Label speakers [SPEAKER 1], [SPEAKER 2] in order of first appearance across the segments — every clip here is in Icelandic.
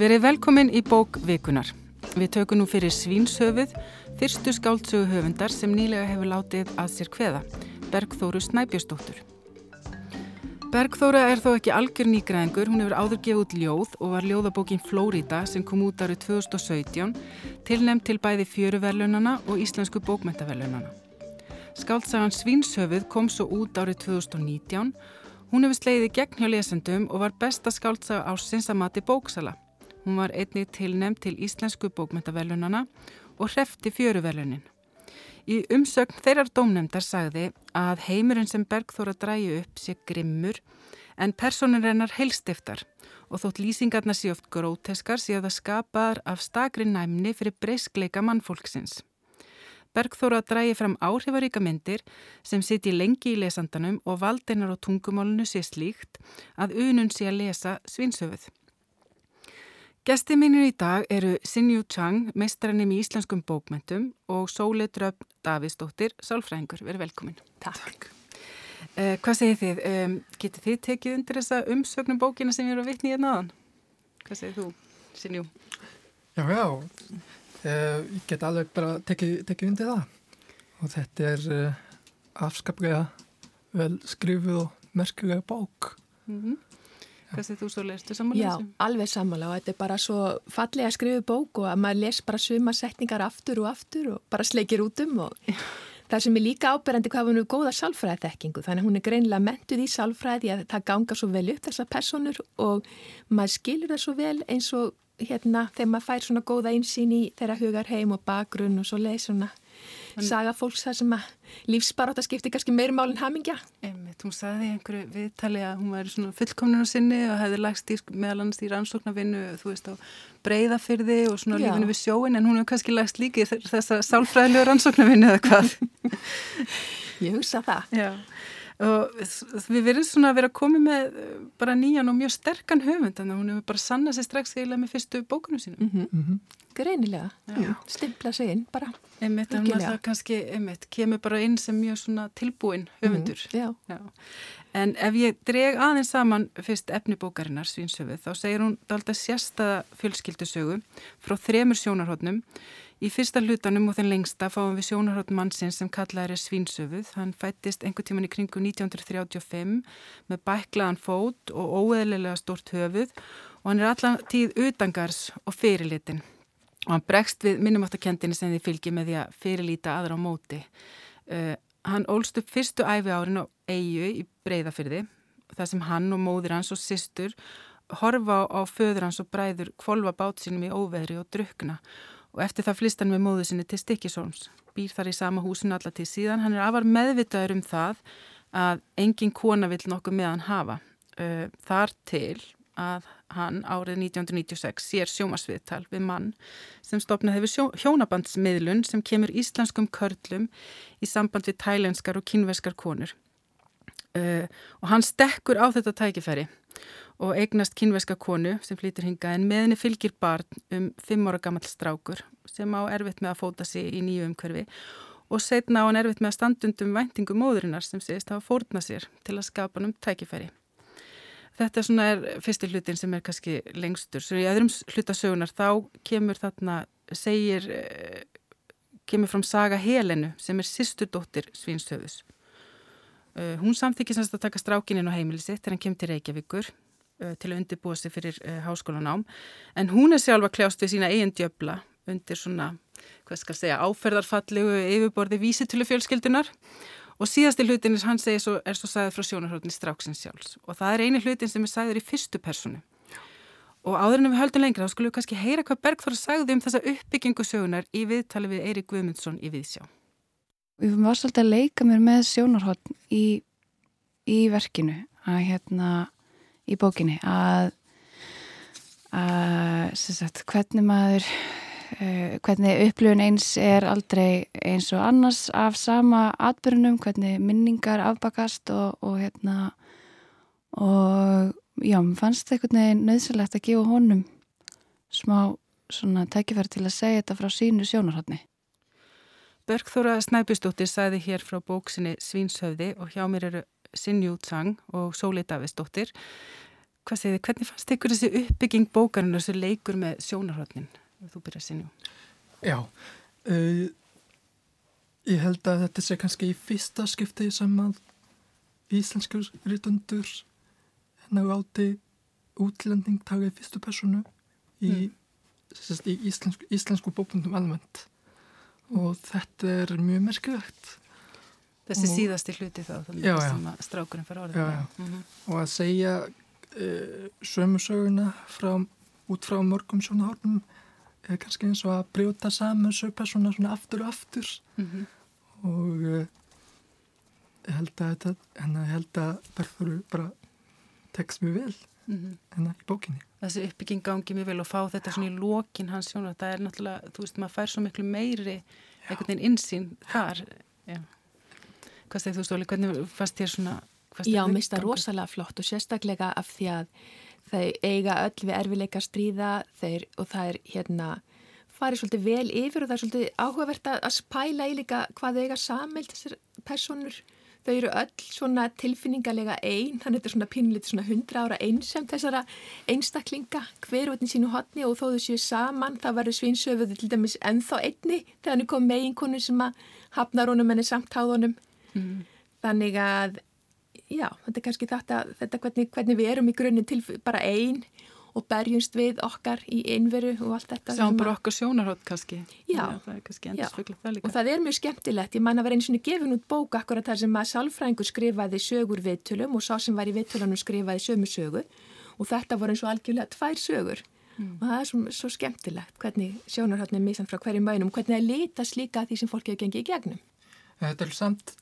[SPEAKER 1] Verið velkomin í bók Vikunar. Við tökum nú fyrir Svínshöfuð, fyrstu skáldsögu höfundar sem nýlega hefur látið að sér hveða, Bergþóru Snæbjörnsdóttur. Bergþóra er þó ekki algjör nýgræðingur, hún hefur áður gefið út ljóð og var ljóðabókin Flórida sem kom út árið 2017, tilnæmt til bæði fjöruverlunana og íslensku bókmentaverlunana. Skáldsagan Svínshöfuð kom svo út árið 2019 Hún hefur sleiði gegn hjá lesendum og var besta skáldsaga ásins að mati bóksala. Hún var einnig tilnefnd til Íslensku bókmyndavelunana og hrefti fjöruvelunin. Í umsögn þeirrar dómnefndar sagði að heimurinn sem Bergþóra dræju upp sé grimmur en personin rennar heilstiftar og þótt lýsingarna sé oft gróteskar sé að það skapar af stakri næmni fyrir breyskleika mannfólksins. Bergþóra drægi fram áhrifaríka myndir sem siti lengi í lesandanum og valdeinar á tungumálunu sé slíkt að unun sé að lesa svinsöfuð. Gesti mínir í dag eru Sinju Chang, meistranim í íslenskum bókmentum og Sóle Dröfn Davíðsdóttir, sálfræðingur. Verið velkomin.
[SPEAKER 2] Takk.
[SPEAKER 1] Uh, hvað segir þið? Um, Getur þið tekið undir þessa umsögnum bókina sem ég eru að vitni í hérna aðan? Hvað segir þú, Sinju?
[SPEAKER 2] Já, já. Uh, ég get alveg bara tekið teki undir það og þetta er uh, afskaplega vel skrifuð og merkulega bók.
[SPEAKER 1] Mm segir þú svo leistu samanlega?
[SPEAKER 3] Já, alveg samanlega og þetta er bara svo fallega skrifuð bók og að maður les bara suma setningar aftur og aftur og bara sleikir út um og það sem er líka áberandi hvað hún er góða salfræði þekkingu þannig að hún er greinilega mentuð í salfræði að það gangar svo vel upp þessar personur og maður skilur það svo vel eins og hérna þegar maður fær svona góða einsýn í þeirra hugar heim og bakgrunn og svo leið svona saga fólks þar sem að lífsbaráta skiptir kannski meiri málinn hamingja.
[SPEAKER 1] Einmitt, hún sagði í einhverju viðtali að hún fullkomnun á sinni og hefði lagst í meðal annars í rannsóknarvinnu, þú veist á breyðafyrði og svona Já. lífinu við sjóin en hún hefur kannski lagst líki þessa sálfræðilegu rannsóknarvinnu eða hvað.
[SPEAKER 3] Ég hugsa það.
[SPEAKER 1] Já við verðum svona að vera koma með bara nýjan og mjög sterkan höfund þannig að hún hefur bara sannað sér strax eiginlega með fyrstu bókunum sínum
[SPEAKER 3] mm -hmm. Mm -hmm. Greinilega, stimpla sig inn bara
[SPEAKER 1] einmitt, það kannski einmitt, kemur bara inn sem mjög svona tilbúin höfundur
[SPEAKER 3] mm -hmm.
[SPEAKER 1] Já. En ef ég dreg aðeins saman fyrst efnibókarinnar Svínsöfu þá segir hún alltaf sérsta fjölskyldusögu frá þremur sjónarhóttnum Í fyrsta hlutanum og þenn lengsta fáum við sjónarhótt mannsins sem kallaður er Svínsöfuð. Hann fættist einhver tíman í kringu 1935 með bæklaðan fót og óeðlilega stort höfuð og hann er allan tíð utangars og fyrirlitin. Og hann bregst við minnumáttakendinni sem þið fylgir með því að fyrirlita aðra á móti. Uh, hann ólst upp fyrstu æfi árin á eigu í breyðafyrði þar sem hann og móðir hans og sýstur horfa á föður hans og bræður kvolva bát sínum í óveðri og drukna og eftir það flist hann með móðu sinni til Stikkisólms. Býr þar í sama húsinu alla til síðan. Hann er afar meðvitaður um það að engin kona vill nokkuð með hann hafa. Þar til að hann árið 1996 sér sjómasviðtal við mann sem stopnað hefur hjónabandsmiðlun sem kemur íslenskum körlum í samband við tælenskar og kynveskar konur. Og hann stekkur á þetta tækifæri og eignast kynveska konu sem flýtur hinga en með henni fylgir barn um fimm ára gammal strákur sem á erfitt með að fóta sig í nýju umhverfi og setna á hann erfitt með að standundum væntingu móðurinnar sem segist hafa fórna sér til að skapa hann um tækifæri. Þetta svona er fyrsti hlutin sem er kannski lengstur. Svo í öðrum hlutasögunar þá kemur þarna, segir, eh, kemur fram saga Helenu sem er sýsturdóttir Svínstöðus. Uh, hún samþykir semst að taka strákininn á heimilisitt þegar hann kemur til Reykjavíkur uh, til að undirbúa sig fyrir uh, háskólanám. En hún er sjálfa kljást við sína eigin djöbla undir svona, hvað skal segja, áferðarfallegu yfirborði vísitölu fjölskyldunar og síðasti hlutin hann segir svo, er svo sagðið frá sjónarhóttni stráksins sjálfs. Og það er eini hlutin sem er sagður í fyrstu personu og áður en við höldum lengra þá skulum við kannski heyra hvað Bergþóra sagði um þessa uppbyggingu sögunar í viðtali við Eirik Guðmundsson í Viðsjá
[SPEAKER 4] Ég var svolítið að leika mér með sjónarhótt í, í verkinu að hérna í bókinni að, að sagt, hvernig maður uh, hvernig upplifun eins er aldrei eins og annars af sama atbyrjunum, hvernig minningar afbakast og, og hérna og já, mér fannst það einhvern veginn nöðsilegt að gefa honum smá svona tækifæri til að segja þetta frá sínu sjónarhóttni
[SPEAKER 1] Bergþóra Snæbjörnsdóttir sæði hér frá bóksinni Svínshöfði og hjá mér eru Sinjú Tsang og Sóli Davidsdóttir. hvað segir þið, hvernig fannst ykkur þessi uppbygging bókarinn þessu leikur með sjónarhóttnin? Þú byrjar sinni.
[SPEAKER 2] Já, uh, ég held að þetta sé kannski í fyrsta skipti sem að íslenskur rítundur hennar áti útlending taka í fyrstu personu í, mm. í íslensku, íslensku bókundum almennt og þetta er mjög merkilegt
[SPEAKER 1] Þessi og, síðasti hluti þá, já, sem að strákurinn fyrir
[SPEAKER 2] já. Mm -hmm. Og að segja uh, sömursöguna frá, út frá mörgum svona hórnum er kannski eins og að brjóta saman sögpersona svona aftur og aftur mm -hmm. og uh, ég held að þetta, en ég held að Berður bara tekst mjög vel mm -hmm. en að í bókinni.
[SPEAKER 1] Þessi uppbygging gangi mjög vel og fá þetta svona í lokin hans sjónar, það er náttúrulega, þú veist, maður fær svo miklu meiri einhvern veginn insýn þar, já. Hvað segir þú Stóli, hvernig fannst þér svona?
[SPEAKER 3] Já, mér finnst það rosalega flott og sérstaklega af því að þau eiga öll við erfileika stríða þeir, og það er hérna farið svolítið vel yfir og það er svolítið áhugavert að spæla í líka hvað þau eiga samild þessar personur. Þau eru öll svona tilfinningarlega einn, þannig að þetta er svona pínlítið svona hundra ára einsamt þessara einstaklinga hverjotni sínu hodni og þó þau séu saman, það verður svinsöfuð til dæmis ennþá einni þegar hann er komið með einhvern sem að hafnar honum en er samtáðunum Mm. Þannig að, já, þetta er kannski þetta, þetta hvernig, hvernig við erum í grunninn til bara einn og berjumst við okkar í einveru og allt þetta.
[SPEAKER 1] Sjáum bara okkur sjónarhótt kannski.
[SPEAKER 3] Já,
[SPEAKER 1] það er kannski endur svöglega það líka.
[SPEAKER 3] Og það er mjög skemmtilegt. Ég man að vera eins og gefin út bók akkurat þar sem að Salfrængur skrifaði sögur viðtölum og sá sem var í viðtölunum skrifaði sömu sögu og þetta voru eins og algjörlega tvær sögur. Mm. Og það er svo, svo skemmtilegt hvernig sjónarhóttni er misan frá hverjum bænum, hvernig það litast líka því sem fólki hefur gengið í gegnum.
[SPEAKER 2] Þetta er samt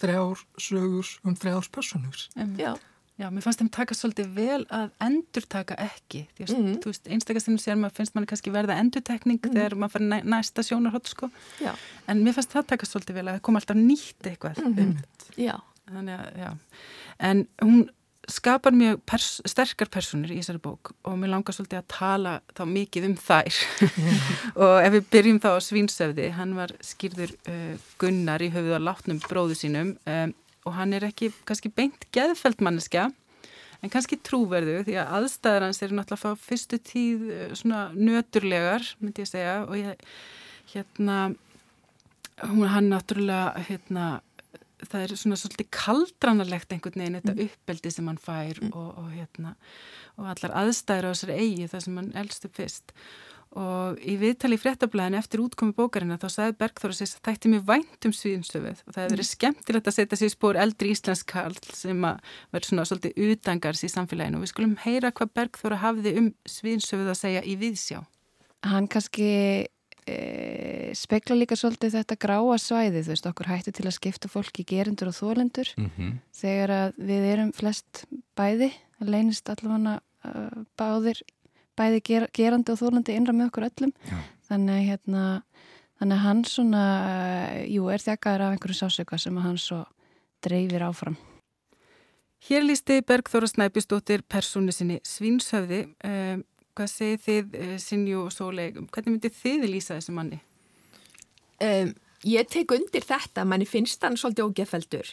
[SPEAKER 2] þrjár sögur um þrjárs personur.
[SPEAKER 1] Já. Já, mér fannst þeim taka svolítið vel að endur taka ekki. Því að, mm. þú veist, einstakastinu sér maður finnst manni kannski verða endurtekning mm. þegar maður fara næsta sjónarhótt, sko. Já. En mér fannst það taka svolítið vel að það kom alltaf nýtt eitthvað mm. þetta.
[SPEAKER 3] Já.
[SPEAKER 1] Þannig að, já. En hún skapar mjög pers sterkar personur í þessari bók og mér langar svolítið að tala þá mikið um þær og ef við byrjum þá á Svínsöfði hann var skýrður uh, Gunnar í höfuð á látnum bróðu sínum um, og hann er ekki kannski beint geðfeldmanniska en kannski trúverðu því að aðstæðar hans eru náttúrulega fá fyrstu tíð uh, svona nöturlegar myndi ég segja og ég hérna hún hann náttúrulega hérna það er svona svolítið kaldranalegt einhvern veginn þetta mm. uppbeldi sem hann fær mm. og, og hérna og allar aðstæður á þessari eigi það sem hann elstu fyrst og í viðtali í fréttablaðinu eftir útkomi bókarina þá sagði Bergþóra sér að það ætti mjög vænt um svíðinstöfuð og það hefur verið mm. skemmtilegt að setja sér spór eldri íslenskall sem að verður svona svolítið utangars í samfélaginu og við skulum heyra hvað Bergþóra hafði um svíðinstöfuð að segja í viðsjá.
[SPEAKER 4] Hann kannski e, spekla líka svolítið þetta gráa svæði, þú veist, okkur hætti til að skipta fólki gerendur og þólendur mm -hmm. þegar að við erum flest bæði, að leynist allavega uh, báðir, bæði ger, gerandi og þólendi innra með okkur öllum Já. þannig að hérna þannig að hann svona, uh, jú, er þjakaður af einhverju sásöka sem hann svo dreifir áfram
[SPEAKER 1] Hér lísti Bergþóra Snæpistóttir persónu sinni Svínsöfði um, Hvað segir þið, eh, Sinju og Sóleg, hvernig myndir þið lýsa þessu manni?
[SPEAKER 3] Um, ég tek undir þetta, manni finnst hann svolítið ógeðfeldur,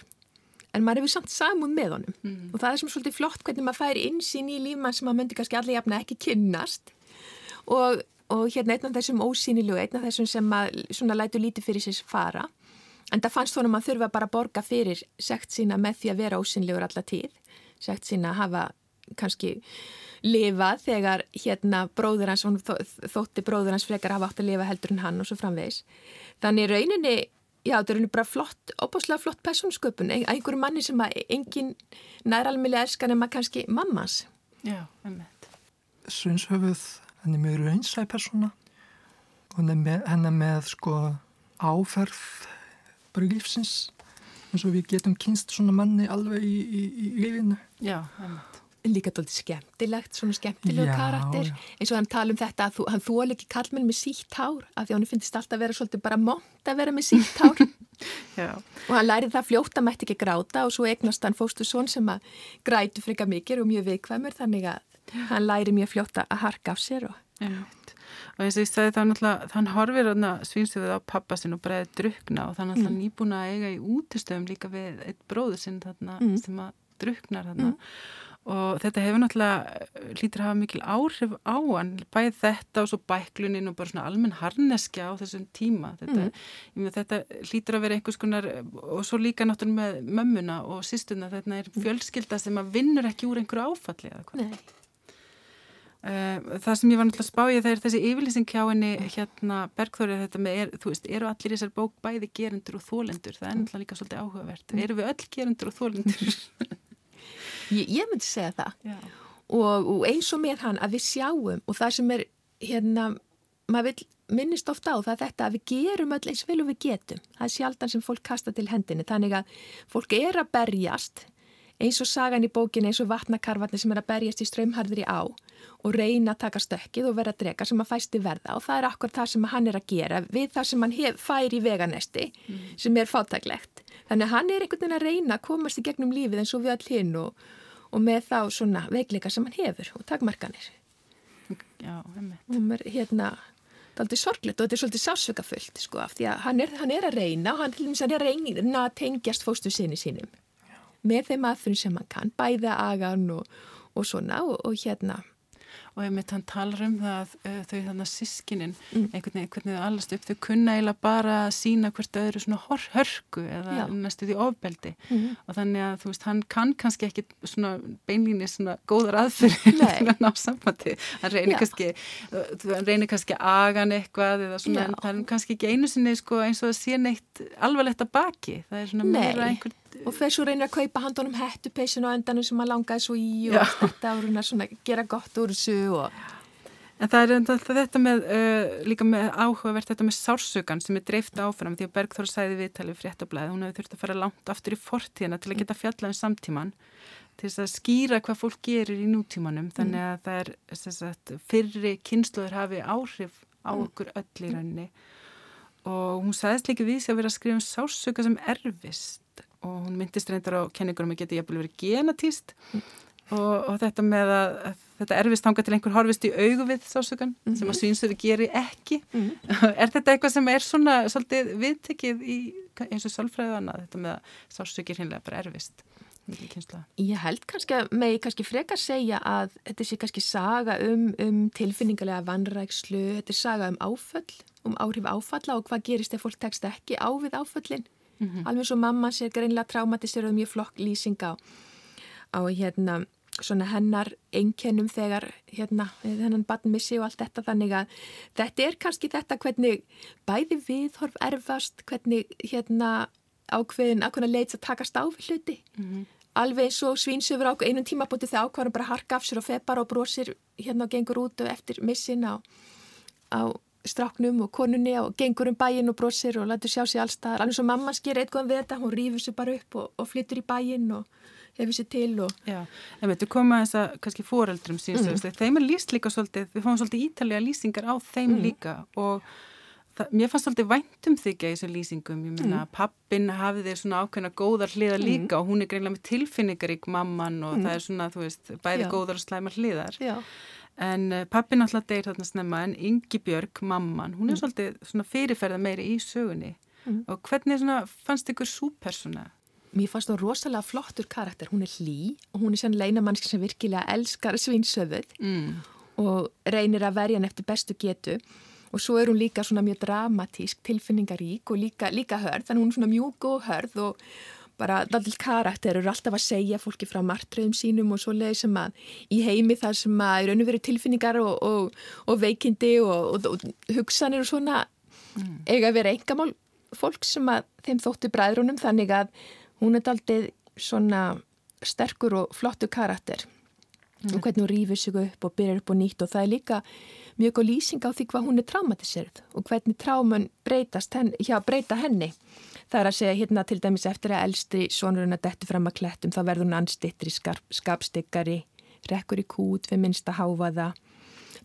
[SPEAKER 3] en maður hefur samt saman með honum mm. og það er sem svolítið flott hvernig maður fær insýn í lífmann sem maður myndi kannski allir jafna ekki kynnast og, og hérna einn af þessum ósýnilegu, einn af þessum sem maður svona lætu lítið fyrir sér fara, en það fannst honum að þurfa bara að borga fyrir segt sína með því að vera ósýnilegur alla tíð, segt sína að hafa kannski lifa þegar hérna bróður hans, þótti bróður hans frekar hafa átt að lifa heldur en hann og svo framvegis. Þannig rauninni, já þetta er bara flott, opáslega flott persónsköpun, einhverju manni sem að engin næralmiðlega elskan en maður kannski mammas.
[SPEAKER 1] Já, emmett.
[SPEAKER 2] Svinshöfuð, henni með raunsæg persóna og henni með sko áferð bara lífsins eins og við getum kynst svona manni alveg í, í, í lífinu.
[SPEAKER 1] Já, emmett
[SPEAKER 3] líka doldið skemmtilegt, svona skemmtilegu karakter eins og hann tala um þetta að þú, hann þól ekki kallmenn með sítt hár af því hann finnst alltaf að vera svolítið bara mónt að vera með sítt hár og hann lærið það fljótt að mætti ekki gráta og svo egnast hann fóstu svon sem að grætu freka mikið og mjög viðkvæmur þannig að hann læri mjög fljótt að harka af sér og
[SPEAKER 1] Já. og eins og ég sagði þá náttúrulega þann horfir svínsið við á pappa sinn og breiði drukna og að hann mm. nýbúin að eiga í útistöðum líka við eitt bróður sinn þarna, mm. sem að druknar þarna mm og þetta hefur náttúrulega lítur að hafa mikil áhrif á hann bæði þetta og svo bæklunin og bara svona almenn harneskja á þessum tíma þetta, mm. þetta lítur að vera einhvers konar og svo líka náttúrulega með mömmuna og sístuna þetta er fjölskylda sem að vinnur ekki úr einhverju áfalli eða hvað. Eh, það sem ég var náttúrulega að spája það er þessi yfirlýsing hjá henni hérna Bergþórið þetta með, er, þú veist, eru allir í þessar bók bæði gerendur og þólendur, það er náttúrulega líka svolítið áhugavert,
[SPEAKER 3] Mm.
[SPEAKER 1] eru við öll gerendur og þólendur?
[SPEAKER 3] Ég, ég myndi segja það. Og, og eins og með hann að við sjáum og það sem er hérna, maður vil minnist ofta á það þetta að við gerum öll eins vel og við getum. Það er sjaldan sem fólk kasta til hendinni. Þannig að fólk er að berjast eins og sagan í bókinni eins og vatnakarfarnir sem er að berjast í ströymharðri á og reyna að taka stökkið og vera að drega sem að fæsti verða. Og það er akkur það sem hann er að gera við það sem hann hef, fær í veganesti sem er fátaglegt þannig að hann er einhvern veginn að reyna að komast í gegnum lífið eins og við all hinn og, og með þá svona veikleika sem hann hefur og takmarkanir
[SPEAKER 1] Já, emmi.
[SPEAKER 3] og mér hérna það er aldrei sorglegt og þetta er svolítið sásökafullt sko af því að hann er, hann er að reyna og hann, til dæmis, hann er að reyna að tengjast fóstu sinni sínum með þeim aðfyrir sem hann kann bæða agan og, og svona og, og hérna
[SPEAKER 1] Og einmitt hann talar um það að uh, þau þannig að sískinin,
[SPEAKER 3] Mm.
[SPEAKER 1] einhvern veginn, hvernig þau allast upp, þau kunna eiginlega bara að sína hvert öðru svona hörku eða næstu því ofbeldi
[SPEAKER 3] Mhm.
[SPEAKER 1] og þannig að þú veist, hann kann kannski ekki svona beinlíni svona góðar aðfyrir til að ná sambandi. Hann reynir
[SPEAKER 3] Já.
[SPEAKER 1] kannski, hann reynir kannski agan eitthvað eða svona, er kannski ekki einu sinni sko eins og það sé neitt alvarlegt að baki. Það er svona meira einhver,
[SPEAKER 3] og þeir svo reynir að kaupa handunum hettupeysin á endanum sem hann langaði svo í og þetta og reyna svona gera gott úr þessu og
[SPEAKER 1] En það er alltaf þetta með, uh, líka með áhugavert þetta með sársökan sem er dreift áfram því að Bergþór sæði viðtalið fréttablaði, hún hefði þurft að fara langt aftur í fortíðina til að geta fjallað um samtíman til þess að skýra hvað fólk gerir í nútímanum. Þannig að það er sagt, fyrri kynsluður hafi áhrif á okkur öll í rauninni. Og hún sagðist líka við sig að vera að skrifa um sársöka sem erfist og hún myndist reyndar á kenningur um að geta jafnvel verið genatíst. Og, og þetta með að, að þetta erfist hanga til einhver horfist í augu við sásökan sem að svínsöfi geri ekki. Er þetta eitthvað sem er svona svolítið viðtekið í eins og annað þetta með að sásökir hinnlega bara erfist.
[SPEAKER 3] Ég held kannski að megi kannski frekar segja að þetta sé kannski saga um, um tilfinningarlega vannrækslu, þetta er saga um áföll, um áhrif áfalla og hvað gerist ef fólk tekst ekki á við áföllin. Alveg svo mamma sér greinlega traumatiserað mjög flokk lýsing á, á hérna svona hennar einkennum þegar hérna hennan badmissi og allt þetta. Þannig að þetta er kannski þetta hvernig bæði viðhorf erfast, hvernig hérna ákveðin ákveðin leits að takast á við hluti. Alveg eins og svínsöfur á einum tímabóti þegar ákvarðan bara harka af sér og feð bara og brosir hérna og gengur út og eftir missin á, á stráknum og konunni og gengur um bæin og brosir og lætur sjá sig allstaðar alveg svo mamma sker eitthvað við þetta, hún rýfur sér bara upp og, og flyttur í bæin og hefur sér til og
[SPEAKER 1] Já, en veitu koma þess að kannski fóreldrum síðan, mm. þeim er líst líka svolítið, við fáum svolítið ítalega lýsingar á þeim líka og það, mér fannst svolítið væntum þykja í þessum lýsingum, ég meina mm. pappin hafið þeir svona ákveðna góðar hliðar líka og hún er greinlega með tilfinningarík mamman og það er svona, þú veist, bæði
[SPEAKER 3] Já.
[SPEAKER 1] góðar og slæmar hliðar.
[SPEAKER 3] Já,
[SPEAKER 1] en uh, pappin alltaf deyr þarna snemma en Ingi Björg, mamman, hún er svolítið svona fyrirferða meiri í sögunni. Og hvernig svona fannst ykkur súpersona?
[SPEAKER 3] mér fannst það rosalega flottur karakter, hún er hlý og hún er sann leinamanniski sem virkilega elskar svínsöfuð
[SPEAKER 1] Mm.
[SPEAKER 3] og reynir að verja hann eftir bestu getu. Og svo er hún líka svona mjög dramatísk, tilfinningarík og líka, líka hörð, þannig hún er svona mjúk og hörð og bara daldil karakter eru alltaf að segja fólki frá martröðum sínum og svo leiði sem að í heimi þar sem að raun og veru tilfinningar og, og, og veikindi og, og, hugsanir og svona eiga að vera engamál fólk sem að þeim þótti bræðrunum þannig að hún er daldið svona sterkur og flottu karakter og hvernig hún rýfur sig upp og byrjar upp og nýtt og það er líka mjög góð lýsing á því hvað hún er traumatiserð og hvernig tráman breytast henn, hjá breyta henni. Það er að segja hérna til dæmis eftir að elstri sonurinn að detti fram að klettum þá verður hún anstittri, skapstyggari, rekkur í kút við minnsta háfaða,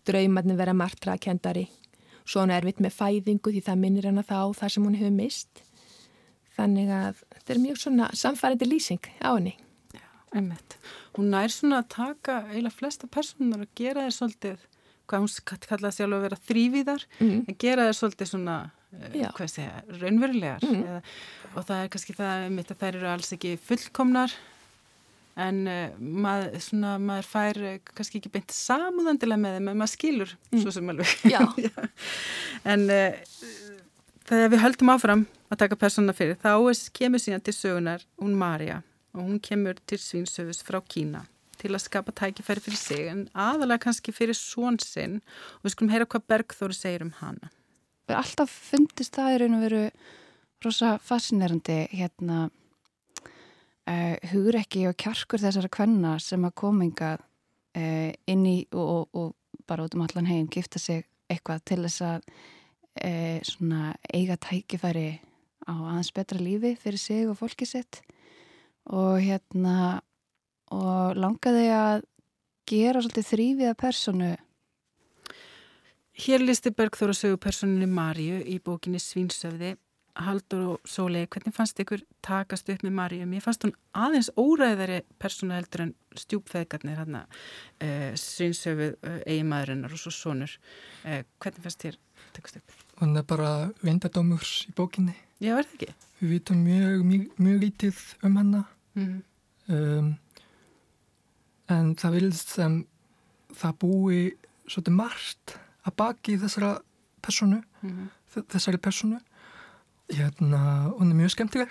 [SPEAKER 3] draumarnir vera martra kendari, svona erfitt með fæðingu því það minnir hana þá það sem hún hefur mist. Þannig að þetta er mjög svona samfærandi lýsing á henni.
[SPEAKER 1] Einmitt. Hún nær svona að taka eiginlega flesta personar að gera þér svolítið, hvað hún kallaði sjálf að vera þrývíðar,
[SPEAKER 3] Mm.
[SPEAKER 1] að gera þér svolítið svona, uh,
[SPEAKER 3] Já.
[SPEAKER 1] hvað segja, raunverulegar.
[SPEAKER 3] Mm.
[SPEAKER 1] Eða, og það er kannski það, einmitt að þær eru alls ekki fullkomnar en uh, maður, svona, maður fær uh, kannski ekki beint samúðandilega með þeim en maður skilur mm. svo sem alveg en uh, þegar við höldum áfram að taka persóna fyrir þá kemur síðan til sögunar hún Marja og hún kemur til Svínsöfus frá Kína til að skapa tækifæri fyrir sig en aðalega kannski fyrir svon sinn. Og við skulum heyra hvað Bergþóri segir um hana.
[SPEAKER 4] Alltaf fundist það í raun og veru rosa fascinerandi hérna uh, hugrekki og kjarkur þessara kvenna sem að kominga uh, eh, inn í og, og, og bara út um allan heim gifta sig eitthvað til þess að uh, eiga tækifæri á aðeins betra lífi fyrir sig og fólkið sitt og hérna og langaði að gera svolítið þrýviða personu
[SPEAKER 1] Hér listi Bergþóra sögu personinni Marju í bókinni Svínsöfði Haldur og Sólei, hvernig fannst ykkur takast upp með Marju? Mér fannst hún aðeins óræðari persónu heldur en stjúpfeðgarnir hérna, uh, synsöfuð uh, eiginmaðurinnar og svo sonur. Uh, hvernig fannst þér takast upp?
[SPEAKER 2] Hún er bara vendadómur í bókinni.
[SPEAKER 1] Já, er það ekki?
[SPEAKER 2] Við vitum mjög, mjög, mjög lítið um hana. Mm um, en það vilst sem það búi svolítið margt að baki þessara personu, mm þessari personu Hérna, hún er mjög skemmtileg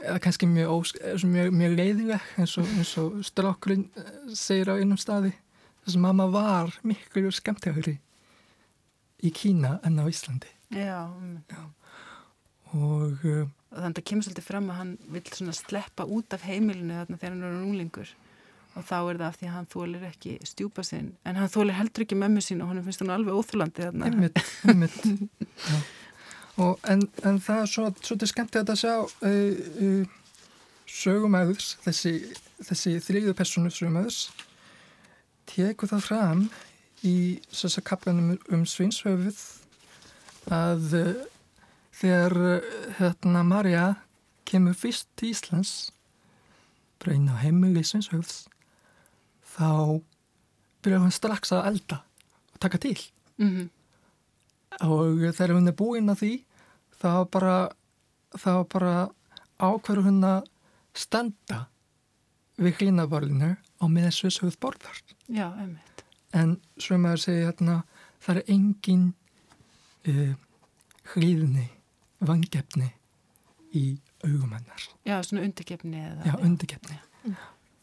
[SPEAKER 2] eða kannski mjög, ós, mjög, mjög leiðileg eins og, og strákurinn eh, segir á einum staði þess að mamma var miklu skemmtilegri í Kína en á Íslandi
[SPEAKER 1] Já, um.
[SPEAKER 2] Já. Og
[SPEAKER 1] þannig að það kemur svolítið fram að hann vil sleppa út af heimilinu þarna þegar hann er núlingur og þá er það af því að hann þólir ekki stjúpa sinn. En hann þólir heldur ekki mömmu sín og hann finnst hann alveg óþúlandi þarna.
[SPEAKER 2] Einmitt, einmitt. En, en það er svo, svolítið skemmt að sjá uh, uh, sögumæðurs, þessi, þessi þriðu personu sögumæðurs, teku það fram í þessar kaplanum um Svinshöfuð að uh, þegar hérna Marja kemur fyrst til Íslands breyna á heimili Svinshöfuðs þá byrjar hann strax að elda og taka til. Mm -hmm. Og þegar hún er búinn að því var bara, var bara ákveður hún að standa við hlýnabarlinu á með þessu sögð borðar.
[SPEAKER 1] Já, einmitt.
[SPEAKER 2] En sem að segja hérna, það er engin uh, hlýðni, vangefni í augumennar.
[SPEAKER 1] Já, svona undirgefni eða.
[SPEAKER 2] Já, undirgefni. Já.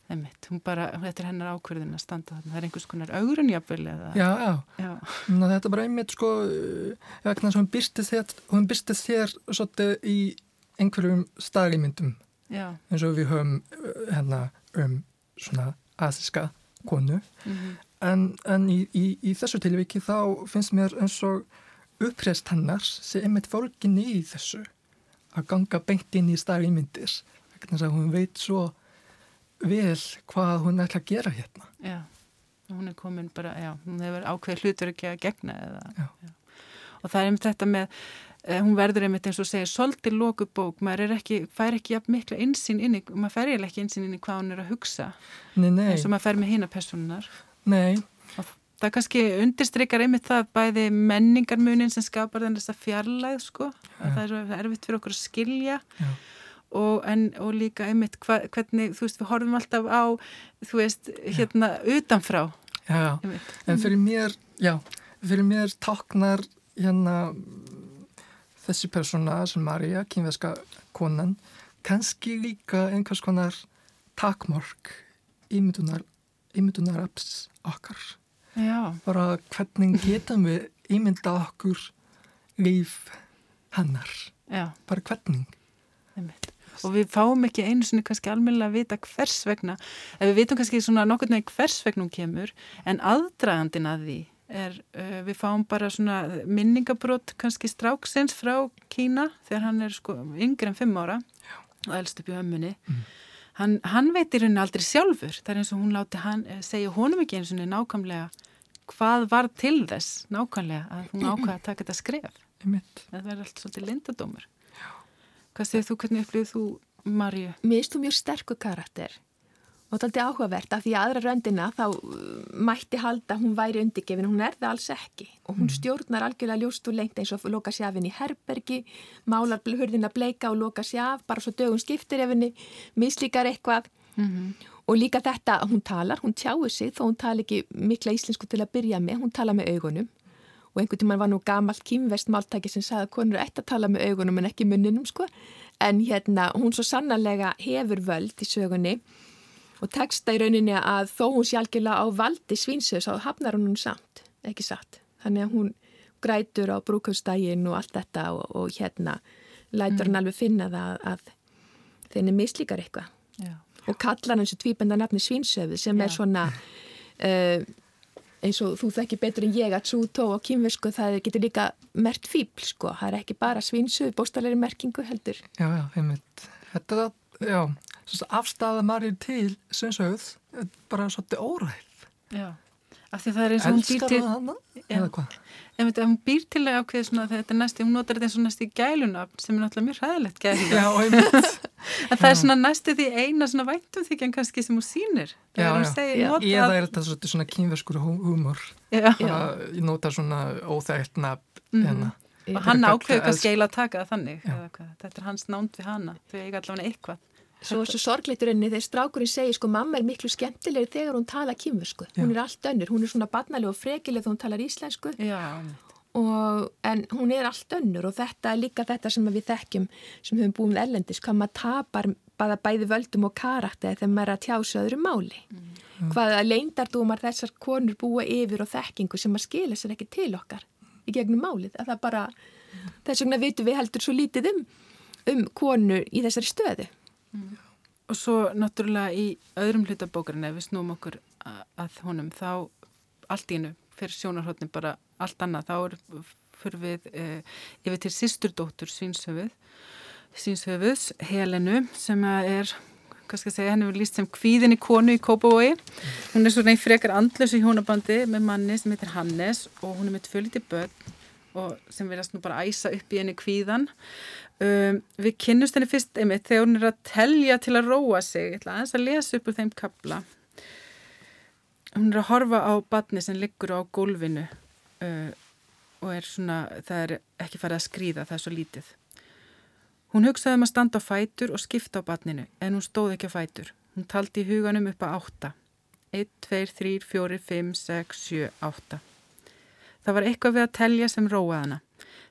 [SPEAKER 1] Einmitt, hún bara, þetta er hennar ákverðin að standa þarna, það er einhvers konar augrunjafil eða...
[SPEAKER 2] Já, já, já. Ná, þetta er bara einmitt sko, vegna sem hún byrstist þér, hún byrstist þér svolítið í einhverjum staðlýmyndum, eins og við höfum hérna um svona asiska konu, mm -hmm. en, en í, í, í þessu tilviki þá finnst mér eins og uppreist hennar sem einmitt fólkin í þessu, að ganga beint inn í staðlýmyndir, vegna sem hún veit svo vel hvað hún ætla að gera hérna.
[SPEAKER 1] Já, hún er komin bara, já, hún hefur ákveð hlutur ekki að gegna eða, já. Já. Og það er einmitt þetta með, eh, hún verður einmitt eins og segir, svolítið lókubók, maður er ekki, fær ekki miklu einsinn inn í, maður fær ekki einsinn inn í hvað hún er að hugsa.
[SPEAKER 2] Nei, nei.
[SPEAKER 1] eins og maður fær með hína personunar.
[SPEAKER 2] Nei.
[SPEAKER 1] Það kannski undirstrykar einmitt það bæði menningarmunin sem skapar þess að fjarlæð, sko, að það er erfitt fyrir okkur að skilja. Og, en, og líka einmitt hva, hvernig, þú veist, við horfum alltaf á, þú veist, hérna já. utanfrá.
[SPEAKER 2] Já, einmitt. en fyrir mér, já, fyrir mér taknar hérna þessi persóna sem Marja, kynveska konan, kannski líka einhvers konar takmork ímyndunar, ímyndunar apps okkar.
[SPEAKER 1] Já.
[SPEAKER 2] Bara hvernig getum við ímynda okkur líf hannar.
[SPEAKER 1] Já.
[SPEAKER 2] Bara hvernig.
[SPEAKER 1] Og við fáum ekki einu svona kannski almennilega að vita hvers vegna, við vitum kannski svona nokkur nefn hvers vegnum kemur en aðdragandin að því er, uh, við fáum bara svona minningabrót kannski stráksins frá Kína þegar hann er sko yngre en fimm ára Já. og elst upp í ömmunni mm. Hann, hann veitir henni aldrei sjálfur. Það er eins og hún láti hann eh, segja honum ekki eins og nákvæmlega hvað var til þess nákvæmlega að hún ákvaða að taka þetta skref. Það verður allt svolítið lindadómur Hvað segir þú, hvernig upplýðið þú Marju?
[SPEAKER 3] Mér finnst þú mjög sterkur karakter og þetta er aldrei áhugavert af því aðra röndina þá uh, mætti halda hún væri undirgefin, hún er það alls ekki. Og hún mm. stjórnar algjörlega ljóst og lengt eins og loka sér af henni í herbergi málar hurðina bleika og loka sér af bara svo dögum skiptir ef henni mislíkar eitthvað. Mm -hmm. Og líka þetta að hún talar, hún tjáir sig þó hún tala ekki mikla íslensku til að byrja með, hún tala með augunum. Og einhvern tíman var nú gamalt kýmvest máltæki sem sagði að konur ætti að tala með augunum en ekki munninum sko. En hérna hún svo sannarlega hefur völd í sögunni og texta í rauninni að þó hún sjálfgjörlega á valdi svínsöðs þá hafnar hún hún samt, ekki satt. Þannig að hún grætur á brúkustægin og allt þetta og, og hérna lætur hann mm. alveg finna það að þenni mislíkar eitthvað. Og kallar hann þessu tvíbenda nafni svínsöðu sem Já. er svona uh, eins og þú þekkir betur en ég að tsútó og kýmversku það getur líka mert fíbl sko, það er ekki bara svínsöðu bóstalegri merkingu heldur.
[SPEAKER 2] Já, já, einmitt. Þetta já, afstæða maður til svínsöð bara svolítið óræð.
[SPEAKER 1] Já af því það er eins og hún býr til
[SPEAKER 2] eða hvað?
[SPEAKER 1] Ef hún býr til að ákveða svona þetta næstu, hún notar þetta eins og næstu gælunafn sem er náttúrulega mjög hræðilegt
[SPEAKER 2] gælunafn
[SPEAKER 1] en það er svona næstu því eina svona væntum þykjan kannski sem hún sýnir.
[SPEAKER 2] Já, já. Segir, já. eða er þetta svona kynverskur húmor? Ég nota svona óþægt nafn mm.
[SPEAKER 1] og hann ákveður kannski eiginlega að taka það þannig þetta er hans nánd við hana. Þau eiga allavega eitthvað
[SPEAKER 3] Svo er svo sorgliturinn þegar strákurinn segir sko mamma er miklu skemmtilegri þegar hún tala kýmversku. Hún er allt önnur, hún er svona barnaleg og frekileg þegar hún talar íslensku og, en hún er allt önnur og þetta er líka þetta sem við þekkjum sem höfum búin ellendis, hvað maður tapar bæða bæði völdum og karakter þegar maður er að tjása öðru máli. Mm. Hvaða leindardúmar þessar konur búa yfir og þekkingu sem maður skilja sér ekki til okkar í gegnum málið. Að það bara, mm. þess vegna vitum við heldur svo lítið um, um konur í þessari stöðu.
[SPEAKER 1] Mm. Og svo náttúrulega í öðrum hlutabókarinn ef við snúum okkur að honum þá allt í hennu fyrir sjónarhóttni bara allt annað þá er fyrir við e, yfir til sýsturdóttur Svínsöfuð Svínsöfuðs Helenu sem er hvað skal ég segja, henni verið líst sem kvíðinni konu í Kópavói hún er svona í frekar andlösu hjónabandi með manni sem heitir Hannes og hún er með tvöliti börn og sem verðast nú bara æsa upp í henni kvíðan Um, við kynnust henni fyrst einmitt þegar hún er að telja til að róa sig. Ég ætla aðeins að lesa upp úr þeim kabla hún er að horfa á badni sem liggur á gólfinu uh, og er svona það er ekki farið að skrýða, það er svo lítið. Hún hugsaði um að standa á fætur og skipta á badninu en hún stóð ekki á fætur. Hún taldi í huganum upp á átta. 1, 2, 3, 4, 5, 6, 7, 8 það var eitthvað við að telja sem róaði hana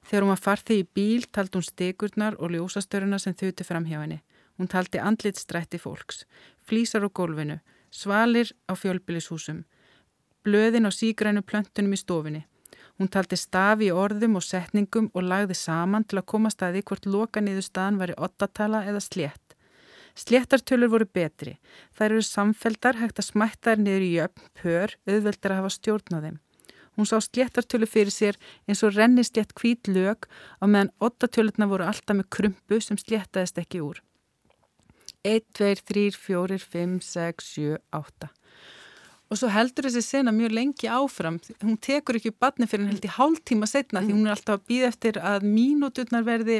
[SPEAKER 1] Þegar hún var farþið í bíl taldi hún stegurnar og ljósastöruna sem þuti fram hjá henni. Hún taldi andlitstrætti fólks, flísar á gólfinu, svalir á fjölbylishúsum, blöðin á sígrænu plöntunum í stofinni. Hún taldi stafi í orðum og setningum og lagði saman til að koma staði hvort loka niður staðan væri ottatala eða slétt. Sléttartölur voru betri. Þær eru samfeldar hægt að smætta þær niður í jöfn, pör, auðveldir að hafa stjórn á þeim. Hún sá sléttartölu fyrir sér eins og renni slétt hvít lög á meðan ottatölutna voru alltaf með krumpu sem sléttaðist ekki úr. 1, 2, 3, 4, 5, 6, 7, 8 og svo heldur þessi sena mjög lengi áfram. Hún tekur ekki upp badni fyrir henni held í hálf tíma setna mm. því hún er alltaf að býða eftir að mínúturnar verði,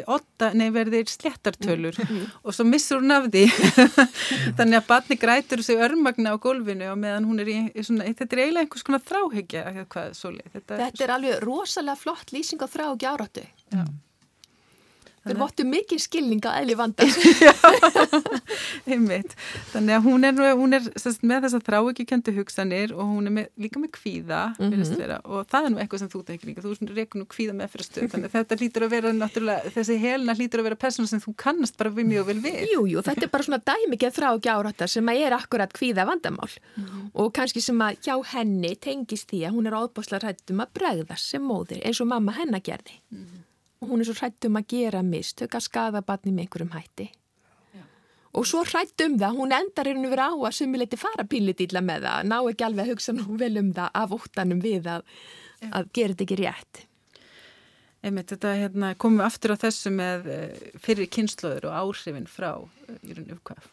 [SPEAKER 1] verði slettartölur mm. og svo missur hún af því. Þannig að badni grætur þessi örmagna á gólfinu og meðan hún er í, svona, þetta er eiginlega einhvers konar þráhegja
[SPEAKER 3] þetta, þetta er alveg rosalega flott lýsing á þráhegja áratu Já Þeir vottu mikið skilning á eðli vandans. Já,
[SPEAKER 1] einmitt. Þannig að hún er, hún er sest, með þess að þrá ekki kentu hugsanir og hún er með, líka með kvíða mm -hmm. og það er nú eitthvað sem þú tekir líka. Þú rekur nú kvíða með fyrir stöð. Þannig að þetta lítur að vera náttúrulega, þessi helna lítur að vera persóna sem þú kannast bara við mjög vel við.
[SPEAKER 3] Jú, jú, þetta er bara svona dæmikið þrá ekki árættar sem að er akkurat kvíða vandamál mm -hmm. og kannski sem að hjá henni tengist því að hún er áðbásla rættum að bregðast sem móðir eins og mamma hennar gerði. Mm -hmm hún er svo hrættum að gera mistök að skada barni með einhverjum hætti. Já. og svo hrættum það hún endar hérna verið á að sumuleiti fara pílitýla með það, ná ekki alveg að hugsa nú vel um það af óttanum við að, að gera þetta ekki rétt.
[SPEAKER 1] Einmitt, þetta hérna, komum við aftur á þessu með eh, fyrir kynnslöður og áhrifin frá eh,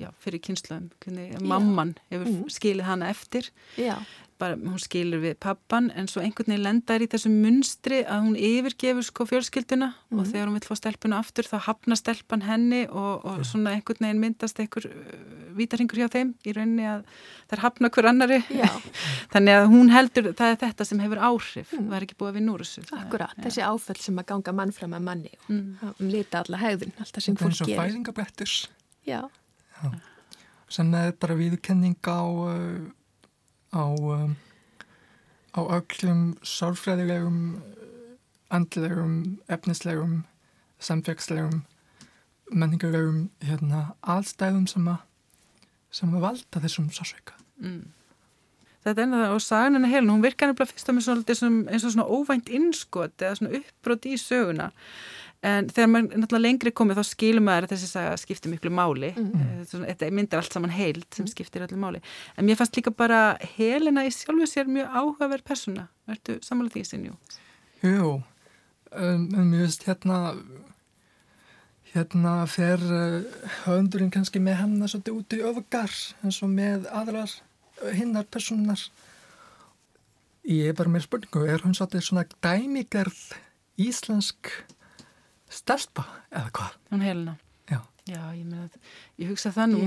[SPEAKER 1] já, fyrir kynnslöðum mamman hefur mm. skilið hana eftir. Já bara, hún skilur við pappan en svo einhvern veginn lendar í þessu munstri að hún yfirgefur sko fjölskylduna mm. og mhm. þegar hún vil fá stelpuna aftur þá hafna stelpan henni og, og svona einhvern veginn myndast einhver uh, vítarhingur hjá þeim í rauninni að það er hafna hver annari þannig að hún heldur, það er þetta sem hefur áhrif mm. það er ekki búið að vinna úr þessu
[SPEAKER 3] Akkurat, ja. þessi áföll sem að ganga mann fram að manni og mm. lita alla hegðun alltaf sem fólk gerir
[SPEAKER 2] Það er eins og Já sem er bara viðkenning á uh, á um, á öllum sálfræðilegum andlegum, efnislegum samfélagslegum menningulegum hérna, aðstæðum sem að sem að valda þessum sásveika mm.
[SPEAKER 1] Þetta er það og sagan hennar helin, hún virkar nefnilega fyrst á mig eins og svona óvænt innskot eða svona uppbrot í söguna en þegar maður náttúrulega lengri komið þá skilum maður að þessi saga skiptir miklu máli mm. þetta myndir allt saman heild sem mm. skiptir allir máli, en mér fannst líka bara helina í sjálfu sér mjög áhugaverð persóna, ertu samanlega því sinni?
[SPEAKER 2] Jú, um, mér finnst hérna hérna fer uh, höndurinn kannski með hennar svolítið út í öfugar eins og með aðrar uh, hinnar personar ég er bara með spurningu er hún svolítið svona dæmigerð íslensk stelpa eða hvað?
[SPEAKER 1] Hún helina
[SPEAKER 2] Já,
[SPEAKER 1] Já ég, að, ég hugsa það nú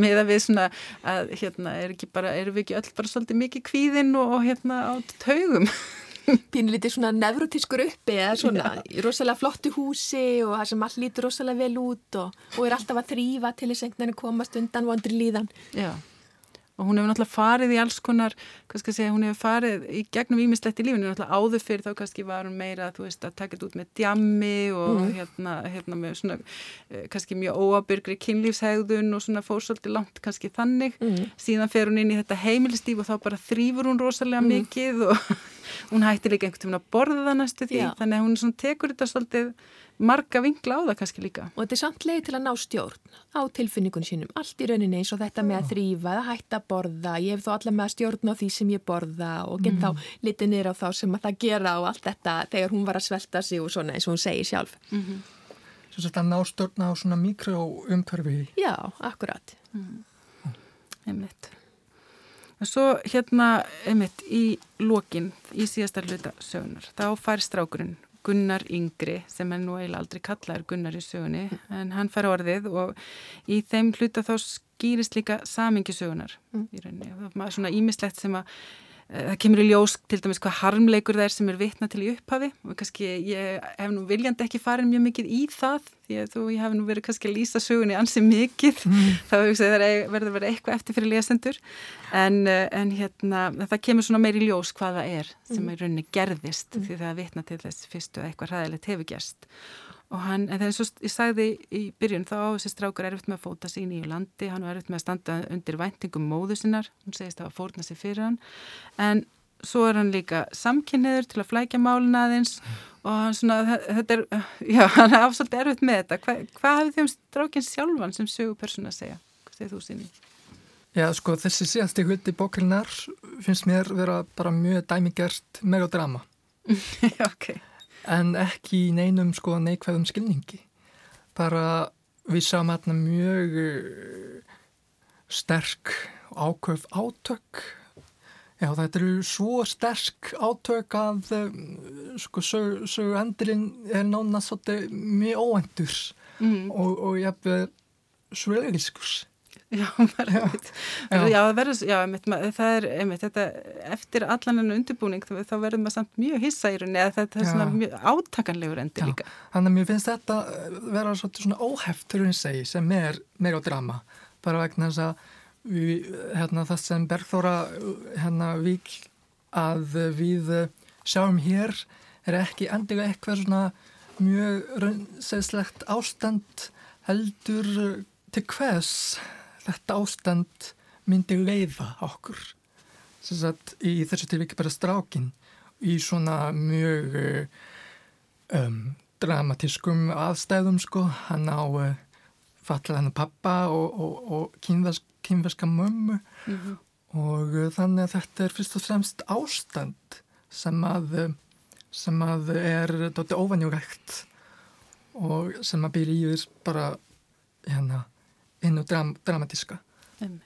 [SPEAKER 1] með að við svona að hérna er ekki bara, erum við ekki öll bara svolítið mikið kvíðinn og, og hérna á taugum?
[SPEAKER 3] Pínlítið svona nevrotískur uppi eða svona í rosalega flottu húsi og það sem allt lítur rosalega vel út og, og er alltaf að þrýfa til þess að komast undan vondri líðan.
[SPEAKER 1] Já, og hún hefur náttúrulega farið í alls konar, segja, hún hefur farið í gegnum ímislegt í lífinu, náttúrulega áður fyrir þá kannski var hún meira, veist, að taka þetta út með djammi og mm. hérna, hérna með svona, eh, kannski mjög óabyrgri kynlífshegðun og svona fórsöldi langt kannski þannig, mm. síðan fer hún inn í þetta heimilstíf og þá bara þrýfur hún rosalega mm. mikið og hún hætti líka einhvern veginn að borða það næstu því, Já. þannig að hún tekur þetta svolítið marga vingla á það kannski líka.
[SPEAKER 3] Og þetta er samt leið til að ná stjórn á tilfinningunum sínum, allt í rauninni eins og þetta með að þrýfa, að hætta að borða, ég hef þó allar með að stjórna á því sem ég borða og get mm. þá litið niður á þá sem að það gera og allt þetta þegar hún var að svelta sig og svona eins og hún segir sjálf. Mm -hmm.
[SPEAKER 2] Svo þetta ná stjórna á svona mikroumkörfi.
[SPEAKER 3] Já, akkurat. Mm.
[SPEAKER 1] Einmitt. Og svo hérna, einmitt, í lokin, í síðastar hluta sögunar, þá fær strákurinn Gunnar Yngri sem er nú eiginlega aldrei kallaður Gunnar í sögunni en hann fær orðið og í þeim hluta þá skýrist líka samingisögunar mm. í rauninni það er svona ímislegt sem að það kemur í ljós til dæmis hvað harmleikur það er sem er vitna til í upphafi og kannski ég hef nú viljandi ekki farin mjög mikið í það því að þú, ég hef nú verið kannski að lýsa sögunni ansið mikið mm. þá verður verið eitthvað eftir fyrir lesendur en, eh, en hérna það kemur svona meir í ljós hvað það er sem mm. í rauninni gerðist mm. því það er vitna til þess fyrstu að eitthvað ræðilegt hefur gerst og hann, en þegar svo ég sagði í byrjun þá á þessi strákur erfitt með að fóta sig í landi, hann var erfitt með að standa undir væntingum móðu sinnar, hún segist að fórna sig fyrir hann, en svo er hann líka samkynniður til að flækja málun aðeins. Og hann svona, þetta er, já, hann er afsalt erfitt með þetta, Hva, hvað hefði þeim strákinn sjálfan sem sögu persóna að segja, hvað segir þú sinni?
[SPEAKER 2] Já, sko, þessi síðasti hluti bóklinnar finnst mér vera bara mjög dæmigert megodrama.
[SPEAKER 1] já, ok
[SPEAKER 2] en ekki í neinum sko neikvæðum skilningi. Bara við sáum hérna mjög uh, sterk ákveð átök. Já þetta eru svo sterk átök að um, sko sögu endurinn er nána svolítið mjög óendur mm. og, og hef svöðilskurs
[SPEAKER 1] Já, já. já, verður, já einmitt, það er einmitt, þetta, eftir allan enn undirbúning þá verður maður samt mjög hissa í rauninni að þetta er svona mjög átakanlegur endur líka.
[SPEAKER 2] Þannig að mér finnst þetta vera svona óheft segi, sem er meira á drama. Bara vegna þess að við, hérna, það sem Bergþóra hérna vík að við sjáum hér er ekki endiga eitthvað svona mjög raunsegislegt ástand heldur til hvers þetta ástand myndi leiða okkur sagt, í þessu tilviki bara strákin í svona mjög um, dramatískum aðstæðum sko hann á uh, fallið hann pappa og, og, og kynversk, kynverska mömmu mm -hmm. og uh, þannig að þetta er fyrst og fremst ástand sem að sem að er dótti óvanjúrægt og sem að byrja í þess bara hérna innu dram, dramatíska.
[SPEAKER 1] Einmitt.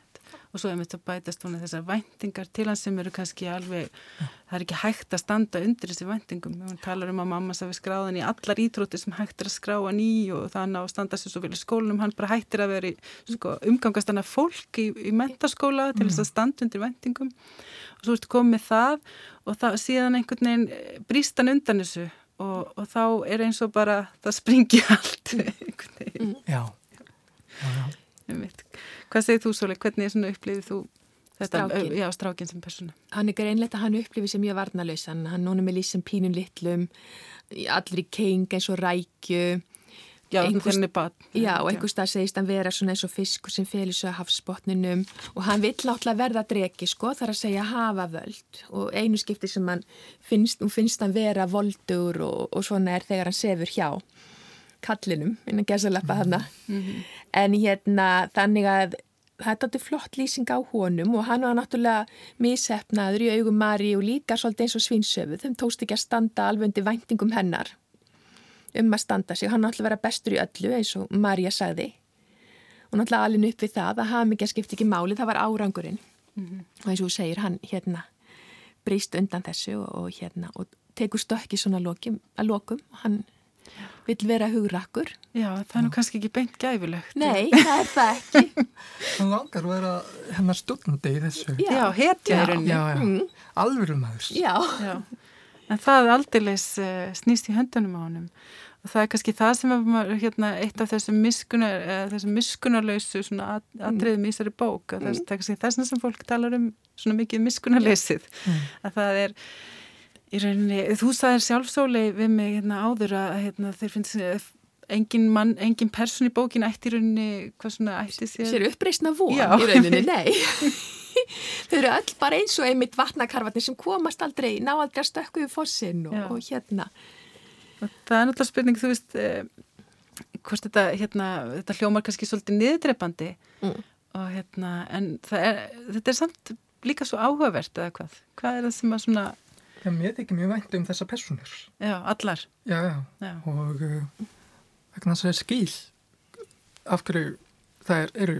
[SPEAKER 1] og svo er mitt að bætast hún þessar væntingar til hans sem eru kannski alveg ja. það er ekki hægt að standa undir þessi væntingum. Hún talar um að mamma við skráðan í allar ítrúti sem hægt er að skráa ný og þannig að standa sér svo vel í skólunum hann bara hættir að vera í sko, umgangast hann að fólk í, í mentaskóla til þess að standa undir væntingum. Og svo ertu komið það og það, síðan einhvern veginn eh, bríst hann undan þessu og, og þá er eins og bara það springi allt
[SPEAKER 2] Já, já, já
[SPEAKER 1] Hvað segir þú Sóli, hvernig er svona upplifið þú þetta,
[SPEAKER 3] Strákin.
[SPEAKER 1] já, strákin sem persóna?
[SPEAKER 3] Hann er greinlegt að hann upplifir sem mjög varnalös hann, hann núna með lísum pínum litlum allir í keng eins og rækju.
[SPEAKER 1] Já,
[SPEAKER 3] Einhvers-
[SPEAKER 1] er.
[SPEAKER 3] Já, og einhvers stað segist hann vera svona eins og fiskur sem félur svo að hafsbotninum. Og hann vill náttúrulega verða dregi sko, þar að segja hafa völd. Og einu skipti sem hann finnst, finnst hann vera voldur og, og svona er þegar hann sefur hjá kallinum, innan gesalappa hana en hérna þannig að þetta er flott lýsing á honum og hann var náttúrulega mishefnaður í augum Mari og líka svolítið eins og svinsöfu þeim tókst ekki að standa alveg undir væntingum hennar um að standa sig. Hann náttúrulega vera bestur í öllu eins og Marja sagði. Og náttúrulega alveg upp við það að mikið skipti ekki máli, það var árangurinn. Og eins og segir, hann hérna breyst undan þessu og, og hérna og tekur stökki svona lokim, að lokum. Hann vill vera hugrakkur.
[SPEAKER 1] Já, það er nú kannski ekki beint gæfulegt.
[SPEAKER 3] Nei, það er það ekki.
[SPEAKER 2] Hann langar að vera hennar stundandi í þessu.
[SPEAKER 3] Já.
[SPEAKER 1] Já, hetja í
[SPEAKER 3] Já.
[SPEAKER 2] já, já.
[SPEAKER 3] Mm.
[SPEAKER 2] alvöru maður.
[SPEAKER 3] Já,
[SPEAKER 1] Já. En það aldeilis uh, snýst í höndunum á honum. Og það er kannski það sem er hérna, eitt af þessum, miskunar, uh, þessum miskunarlausu svona at, atriðum í þessari bók. Mm. Það, er- er kannski þess sem fólk talar um svona mikið miskunarleysið.
[SPEAKER 2] Mm.
[SPEAKER 1] Að það er í rauninni, þú sagðir sjálfsóli við mig hérna, áður að hérna, þeir finnst engin, mann, engin person í bókin ætti í rauninni hvað svona ætti sér.
[SPEAKER 3] sér uppreisna von
[SPEAKER 1] Já.
[SPEAKER 3] í rauninni, nei. Þau eru öll bara eins og einmitt vatnakarfarnir sem komast aldrei, ná aldrei að stökku við fossin og, og hérna.
[SPEAKER 1] Og Það er náttúrulega spurning, þú veist, eh, hvort þetta, hérna, þetta hljómar kannski svolítið niðurdreipandi
[SPEAKER 3] Mm.
[SPEAKER 1] og hérna, en er, þetta er samt líka svo áhugavert eða hvað? Hvað er það sem að svona,
[SPEAKER 2] Já, mér þykir mjög vænt um þessa personur.
[SPEAKER 1] já, allar,
[SPEAKER 2] Já, já.
[SPEAKER 1] já,
[SPEAKER 2] Og uh, vegna þess að það er skil af hverju þær eru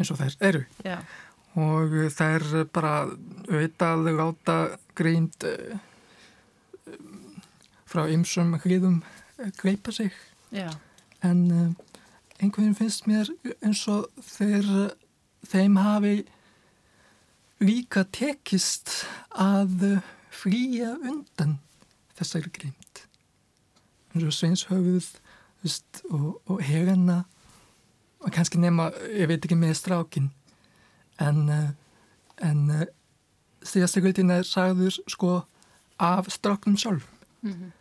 [SPEAKER 2] eins og þær eru.
[SPEAKER 1] já,
[SPEAKER 2] Og uh, þær bara auðvitað láta greind uh, frá ymsum hliðum uh, greipa sig.
[SPEAKER 1] já,
[SPEAKER 2] En einhvern finnst mér eins og þeir, þeim hafi líka tekist að flýja undan þessari og sveinshöfuð veist, og, og herina og kannski nema, ég veit ekki með strákin en uh, en uh, síðasta hlutin er sagður sko af stráknum sjálf
[SPEAKER 1] mhm,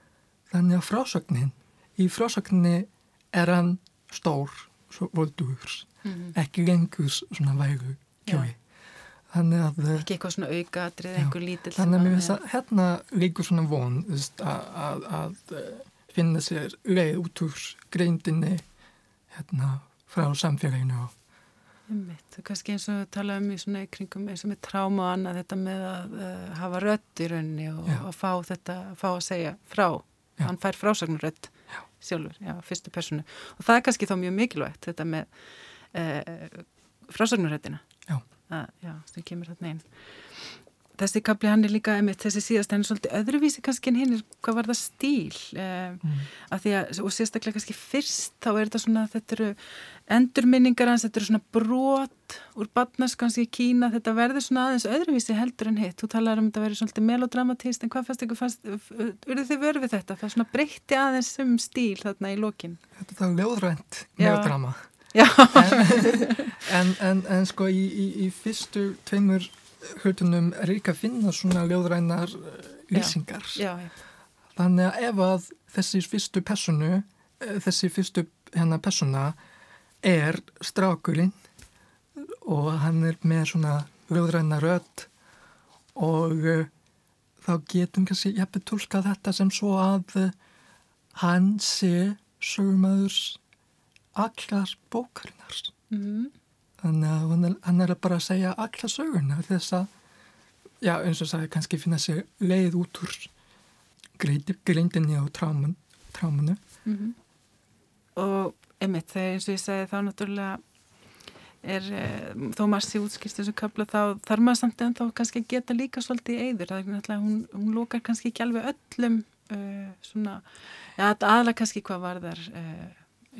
[SPEAKER 2] þannig að frásögnin í frásögninni er hann stór, svo voldugur
[SPEAKER 1] mhm.
[SPEAKER 2] ekki lengur svona vægu kjói þannig að
[SPEAKER 1] ekki eitthvað svona aukatrið,
[SPEAKER 2] Já.
[SPEAKER 1] einhver lítill
[SPEAKER 2] Þannig að mér finnst að hérna líkur svona von þú veist, að, að, að eh, finna sér leið út úr greindinni hérna frá samfélaginu og
[SPEAKER 1] Einmitt, og kannski eins og tala um í svona kringum eins og með tráma og annað þetta með að uh, hafa rödd í rauninni og að fá þetta, fá að segja frá,
[SPEAKER 2] Já.
[SPEAKER 1] hann fær frásagnarödd sjálfur, já, fyrstu personu og það er kannski þá mjög mikilvægt þetta með uh, frásagnaröddina
[SPEAKER 2] Já.
[SPEAKER 1] Að, já, sem kemur þarna einn þessi kapli hann er líka einmitt, þessi síðast hann er svolítið öðruvísi kannski en hinn er hvað var það stíl uh,
[SPEAKER 2] mm.
[SPEAKER 1] að því að, og sérstaklega kannski fyrst þá er þetta svona, þetta eru endurminningar hans, þetta eru svona brot úr badnarskans í Kína, þetta verður svona aðeins öðruvísi heldur en hitt. Þú talar um að þetta verður svolítið melodramatist en hvað fannst ykkur fannst, urðu þið verið við þetta? Það svona breytti aðeins um stíl þarna í lokin.
[SPEAKER 2] Þetta er það ljóðrænt melodrama.
[SPEAKER 1] Já,
[SPEAKER 2] en, en, en sko í, í, í fyrstu tveimur hlutunum er líka að finna svona ljóðrænar eh, lýsingar.
[SPEAKER 1] Já, já,
[SPEAKER 2] þannig að ef að þessi fyrstu personu eh, þessi fyrstu hennar persona er strákurinn og hann er með svona ljóðræna rödd og uh, þá getum kannski jafnveg tólkað þetta sem svo að hann sé sögumæður allar bókarinnar.
[SPEAKER 1] Mm,
[SPEAKER 2] þannig að hann er, hann er bara að segja alla söguna þess að já eins og sagði kannski finna sér leið út úr greindi- greindinni og trámun, trámunu
[SPEAKER 1] mm og einmitt, þegar eins og ég segi þá náttúrulega er eh, þó massi útskýrst þessu kapla þá þarf maður samt en þá kannski að geta líka svolítið í eyður, það er náttúrulega hún, hún lókar kannski ekki alveg öllum uh, svona, já aðla kannski hvað var þar uh,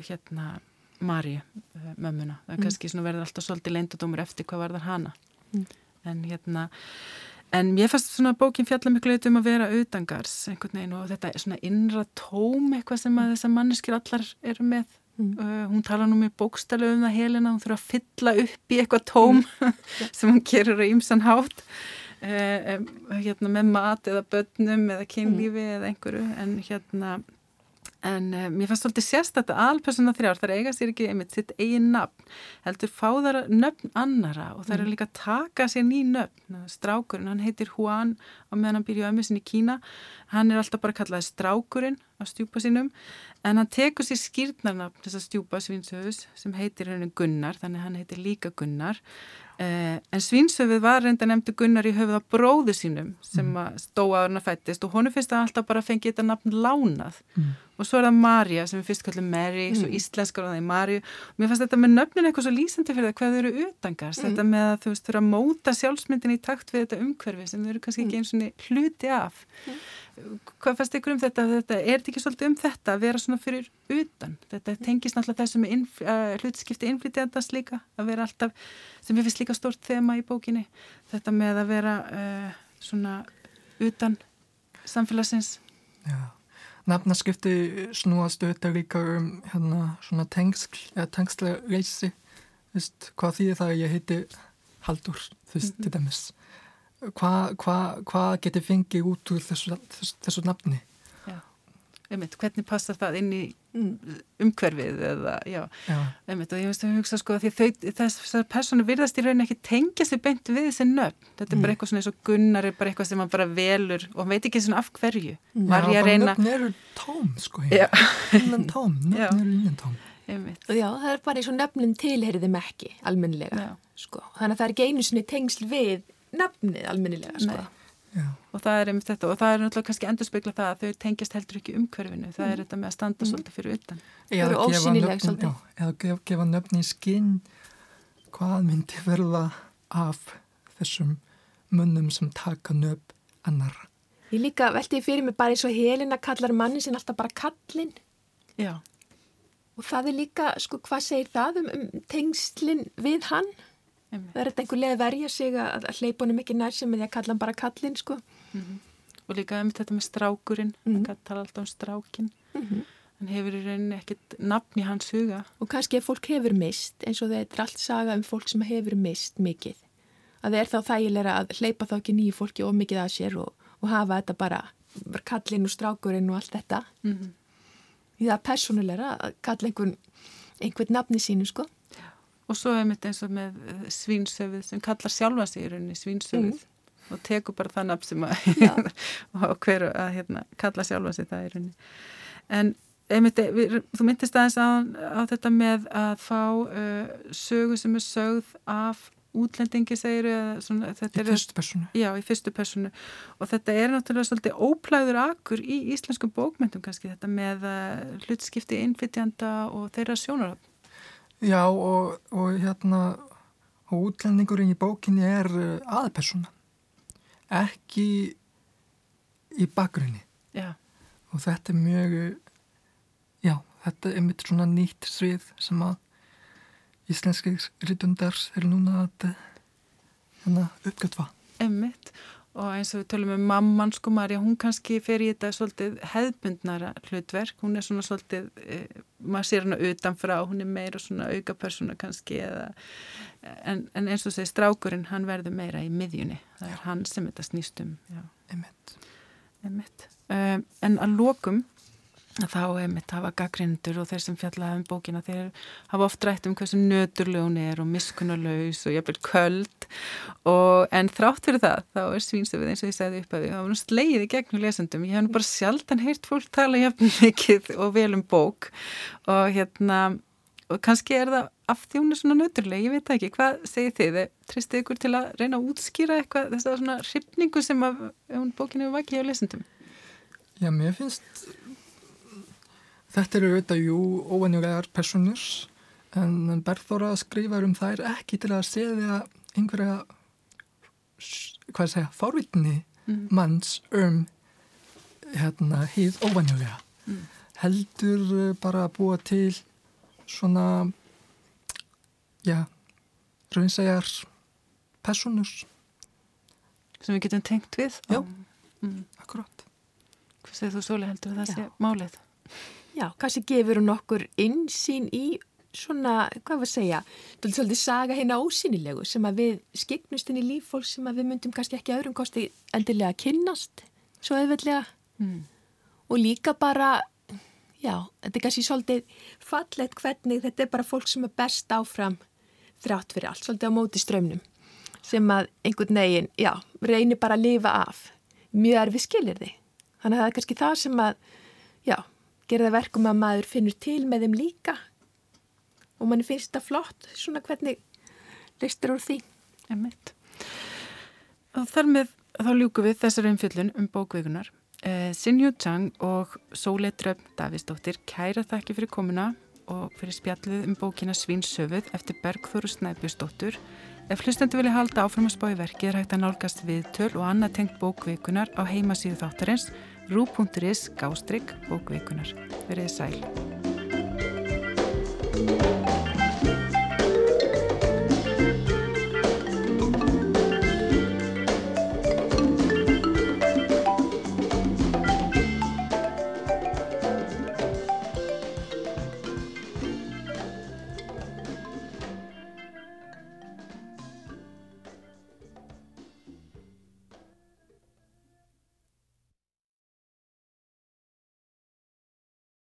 [SPEAKER 1] hérna Maríu, uh, mömmuna það er
[SPEAKER 3] Mm.
[SPEAKER 1] kannski svona verður alltaf svolítið leindadómur eftir hvað var þar hana
[SPEAKER 3] Mm.
[SPEAKER 1] en hérna En mér fannst svona bókin fjalla miklu um að vera utangars einhvern veginn og þetta er svona innra tóm eitthvað sem að þessar manneskir allar eru með mm. uh, hún tala nú mér bókstælu um það helina, hún þurfa að fylla upp í eitthvað tóm mm. sem hún gerur á ýmsan hátt uh, um, hérna með mat eða börnum eða kynlífi mm. eða einhverju en hérna En uh, mér fannst svolítið sérstætt að alpersona þrjár þar eiga sér ekki einmitt sitt eigin nafn, heldur fá þar nöfn annara og það er mm. líka að taka sér ný nöfn. Strákurinn, hann heitir Juan á meðan hann byrjuði ömmu sinni í Kína, hann er alltaf bara kallaði Strákurinn á stjúpa sínum en hann tekur sér skýrnarnafn þess að stjúpa Svínsöfus sem heitir henni Gunnar, þannig hann heitir líka Gunnar en Svínsöfið var reynda nefndu Gunnar í höfuða bróðu sínum sem mm. að að fættist og honu finnst að alltaf bara fengi þetta nafn lánað. Mm. og svo er það Marja sem við fyrst kallum Mary, mm. svo íslenskar og það er Marju mér fannst þetta með nöfnin eitthvað svo lýsandi fyrir það hvað þau eru utangast, þetta með að þú veist þurfa að móta sjálfsmyndin í takt við þetta umhverfi sem þau eru kannski ekki eins og hluti af hvað fannst ykkur um þetta? þetta er þetta ekki svolítið um þetta að vera svona fyrir utan? Þetta tengist náttúrulega þessu með innf, hlutskipti innflytjandast líka að vera alltaf, sem ég finnst líka stórt þema í bókinni, þetta með að vera uh, svona utan samfélagsins
[SPEAKER 2] Já, nafnaskipti snúast auðvitað líka um hérna svona tengsl, eða tengslega reysi, veist, hvað því það ég heiti Haldur, þú veist, mm -hmm. til dæmis hvað hva, hva getur fengið út úr þessu, þessu, þessu nafni?
[SPEAKER 1] Einmitt, hvernig passar það inn í mm, umhverfið eða, já, já. einmitt. Og ég veist að hugsa sko því þau, þessar personu virðast í rauninni ekki tengja sig beint við þessi nöfn. Þetta er mm. bara eitthvað svona eins og gunnar er bara eitthvað sem maður bara velur og hann veit ekki svona af hverju.
[SPEAKER 2] Já, bara reyna... nöfn eru tóm sko innan tóm, nöfn eru innan tóm.
[SPEAKER 3] Einmitt. Já, það er bara eins og nöfnin tilheriðum ekki almenlega, sko. Þannig að það er ekki einu sinni tengsl við nafnið almennilega sko.
[SPEAKER 1] og það er einmitt þetta og það er náttúrulega kannski endur spekla það að þau tengjast heldur ekki umhverfinu. Það mm. er þetta með að standa mm. svolítið fyrir utan.
[SPEAKER 3] Það eru ósynileg svolítið.
[SPEAKER 2] Eða gef, gefa nöfni í skinn hvað myndi verða af þessum munnum sem taka nöfn annar.
[SPEAKER 3] Ég líka veldi fyrir mig bara eins og helina kallar manni sin alltaf bara kallin
[SPEAKER 1] Já.
[SPEAKER 3] Og það er líka, sko, hvað segir það um, um tengslinn við hann Það er einhver leið að verja sig að, að hleypa honum ekki nær sem því að kalla hann bara kallin sko. Mm -hmm.
[SPEAKER 1] Og líka um þetta með strákurinn, mm -hmm. það tala alltaf um strákin, mm -hmm. hann hefur í rauninni ekkert nafn í hans huga.
[SPEAKER 3] Og kannski ef fólk hefur mist, eins og þetta er allt saga um fólk sem hefur mist mikið, að það er þá þægilega að hleypa þá ekki nýju fólki of mikið að sér og, og hafa þetta bara, kallin og strákurinn og allt þetta. Mhm. Því það er personulega að kalla einhvern, einhvern nafni sínu sko.
[SPEAKER 1] Og svo hefum við eins og með eh, svínsöfið sem kallar sjálfa sig í rauninni svínsöfið mm. og tekur bara það nafn sem að hverju að hérna, kalla sjálfa sig það í rauninni. En einmitt, við, þú myndist aðeins á, á þetta með að fá uh, sögu sem er sögð af útlendingi segir svona,
[SPEAKER 2] í fyrstu personu
[SPEAKER 1] já, í fyrstu personu og þetta er náttúrulega svolítið óplæður akkur í íslenskum bókmyndum kannski þetta með uh, hlutskipti innflytjanda og þeirra sjónaröfn
[SPEAKER 2] Já og, og hérna og útlendingurinn í bókinni er eh, aðpersona ekki í bakgrunni.
[SPEAKER 1] Já.
[SPEAKER 2] og þetta er mjög já, þetta er mitt svona nýtt svið sem að íslenski ritundar er núna að hérna, uppgötva.
[SPEAKER 1] Emmitt og eins og við tölum um mamman sko Marja, hún kannski fer í þetta svolítið hefðbundnara hlutverk, hún er svona svolítið, e, maður sér hana utanfrá, hún er meira svona auka persóna kannski eða, en, en eins og segi strákurinn, hann verður meira í miðjunni, það er hann sem þetta snýstum.
[SPEAKER 2] Emitt.
[SPEAKER 1] Emitt. Um, en að lokum þá er mitt hafa gaggrindur og þeir sem fjallaði um bókina þeir hafa oft rætt um hversu nöturlega hún er og miskunnarlaus og jafnvel köld. Og en þrátt fyrir það þá er svínstöfið eins og ég segði upp að við hafa slegið í gegnum lesendum. Ég hef bara sjaldan heyrt fólk tala jafn mikið og vel um bók. Og hérna og kannski er það af því hún er svona nöturlega, ég veit ekki, hvað segir þið? Tristið ykkur til að reyna að útskýra eitthvað þess að svona hrifningu sem að bókinu var ekki á lesendum?
[SPEAKER 2] Já, mér finnst Þetta eru auðvitað, jú, óvenjulegar personur en Berþóra skrifar um þær ekki til að segja einhverja, hvað segja, fórvitni mm. manns um hérna hýð óvenjulega. Mm. Heldur eh, bara að búa til svona, já, raunsæjar personur.
[SPEAKER 1] Sem við getum tengt við?
[SPEAKER 2] Já, mm. akkurát.
[SPEAKER 1] Hvað segir þú Sóli heldur það sé málið?
[SPEAKER 3] Já, kannski gefur hún okkur insýn í svona, hvað var að segja, svolítið saga hérna ósynilegu sem að við skiknust inn í líffólk sem að við myndum kannski ekki öðrum kosti endilega kynnast svo auðveldlega mm. og líka bara, já, þetta er kannski svolítið fallet hvernig þetta er bara fólk sem er best áfram þrátt fyrir allt, svolítið á móti strömmnum sem að einhvern veginn, já, reynir bara að lifa af mjög erfið skilir þið. Þannig að það er kannski það sem að, já, gera það verkum að maður finnur til með þeim líka og manni finnst það flott, svona hvernig listur úr því.
[SPEAKER 1] Og þar með þá ljúku við þessar umfjöllun um bókveikunar. Eh, Sinju Chang og Sólei Dröfn Davísdóttir kæra þakki fyrir komuna og fyrir spjallið um bókina Svínsöfuð eftir Bergþóru Snæbjörnsdóttur Ef hlustendur vilja halda áfram að spá í verkið er hægt að nálgast við töl og annað tengt bókveikunar á heimasíðu þáttarins rú.is gástrygg bókveikunar. Verðið sæl.